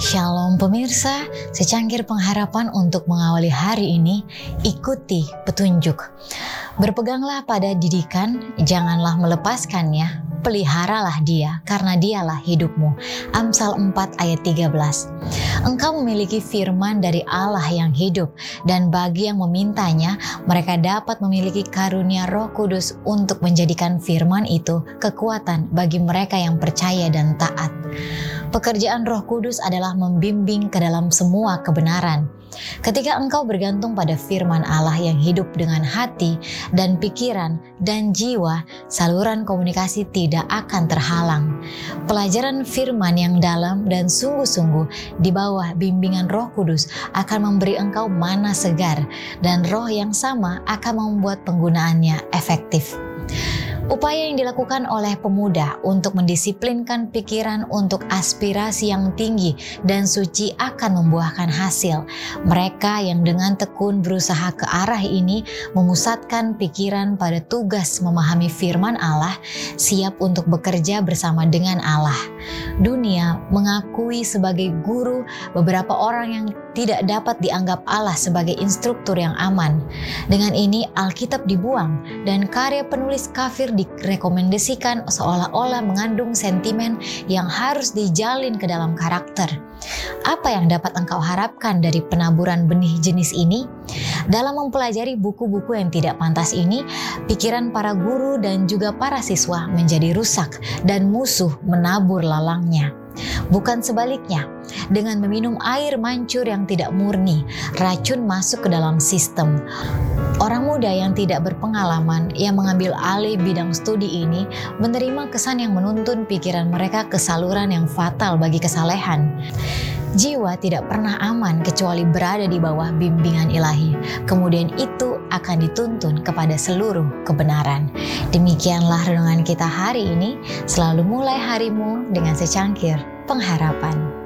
Shalom pemirsa, secangkir pengharapan untuk mengawali hari ini, ikuti petunjuk. Berpeganglah pada didikan, janganlah melepaskannya, peliharalah dia, karena dialah hidupmu. Amsal 4 ayat 13 Engkau memiliki firman dari Allah yang hidup, dan bagi yang memintanya, mereka dapat memiliki karunia roh kudus untuk menjadikan firman itu kekuatan bagi mereka yang percaya dan taat. Pekerjaan Roh Kudus adalah membimbing ke dalam semua kebenaran. Ketika engkau bergantung pada firman Allah yang hidup dengan hati dan pikiran dan jiwa, saluran komunikasi tidak akan terhalang. Pelajaran firman yang dalam dan sungguh-sungguh di bawah bimbingan Roh Kudus akan memberi engkau mana segar dan roh yang sama akan membuat penggunaannya efektif. Upaya yang dilakukan oleh pemuda untuk mendisiplinkan pikiran untuk aspirasi yang tinggi dan suci akan membuahkan hasil. Mereka yang dengan tekun berusaha ke arah ini memusatkan pikiran pada tugas memahami firman Allah, siap untuk bekerja bersama dengan Allah. Dunia mengakui sebagai guru beberapa orang yang tidak dapat dianggap Allah sebagai instruktur yang aman. Dengan ini Alkitab dibuang dan karya penulis kafir direkomendasikan seolah-olah mengandung sentimen yang harus dijalin ke dalam karakter. Apa yang dapat engkau harapkan dari penaburan benih jenis ini? Dalam mempelajari buku-buku yang tidak pantas ini, pikiran para guru dan juga para siswa menjadi rusak dan musuh menabur lalangnya. Bukan sebaliknya, dengan meminum air mancur yang tidak murni, racun masuk ke dalam sistem. Orang muda yang tidak berpengalaman yang mengambil alih bidang studi ini menerima kesan yang menuntun pikiran mereka ke saluran yang fatal bagi kesalehan. Jiwa tidak pernah aman kecuali berada di bawah bimbingan ilahi. Kemudian itu akan dituntun kepada seluruh kebenaran. Demikianlah renungan kita hari ini. Selalu mulai harimu dengan secangkir pengharapan.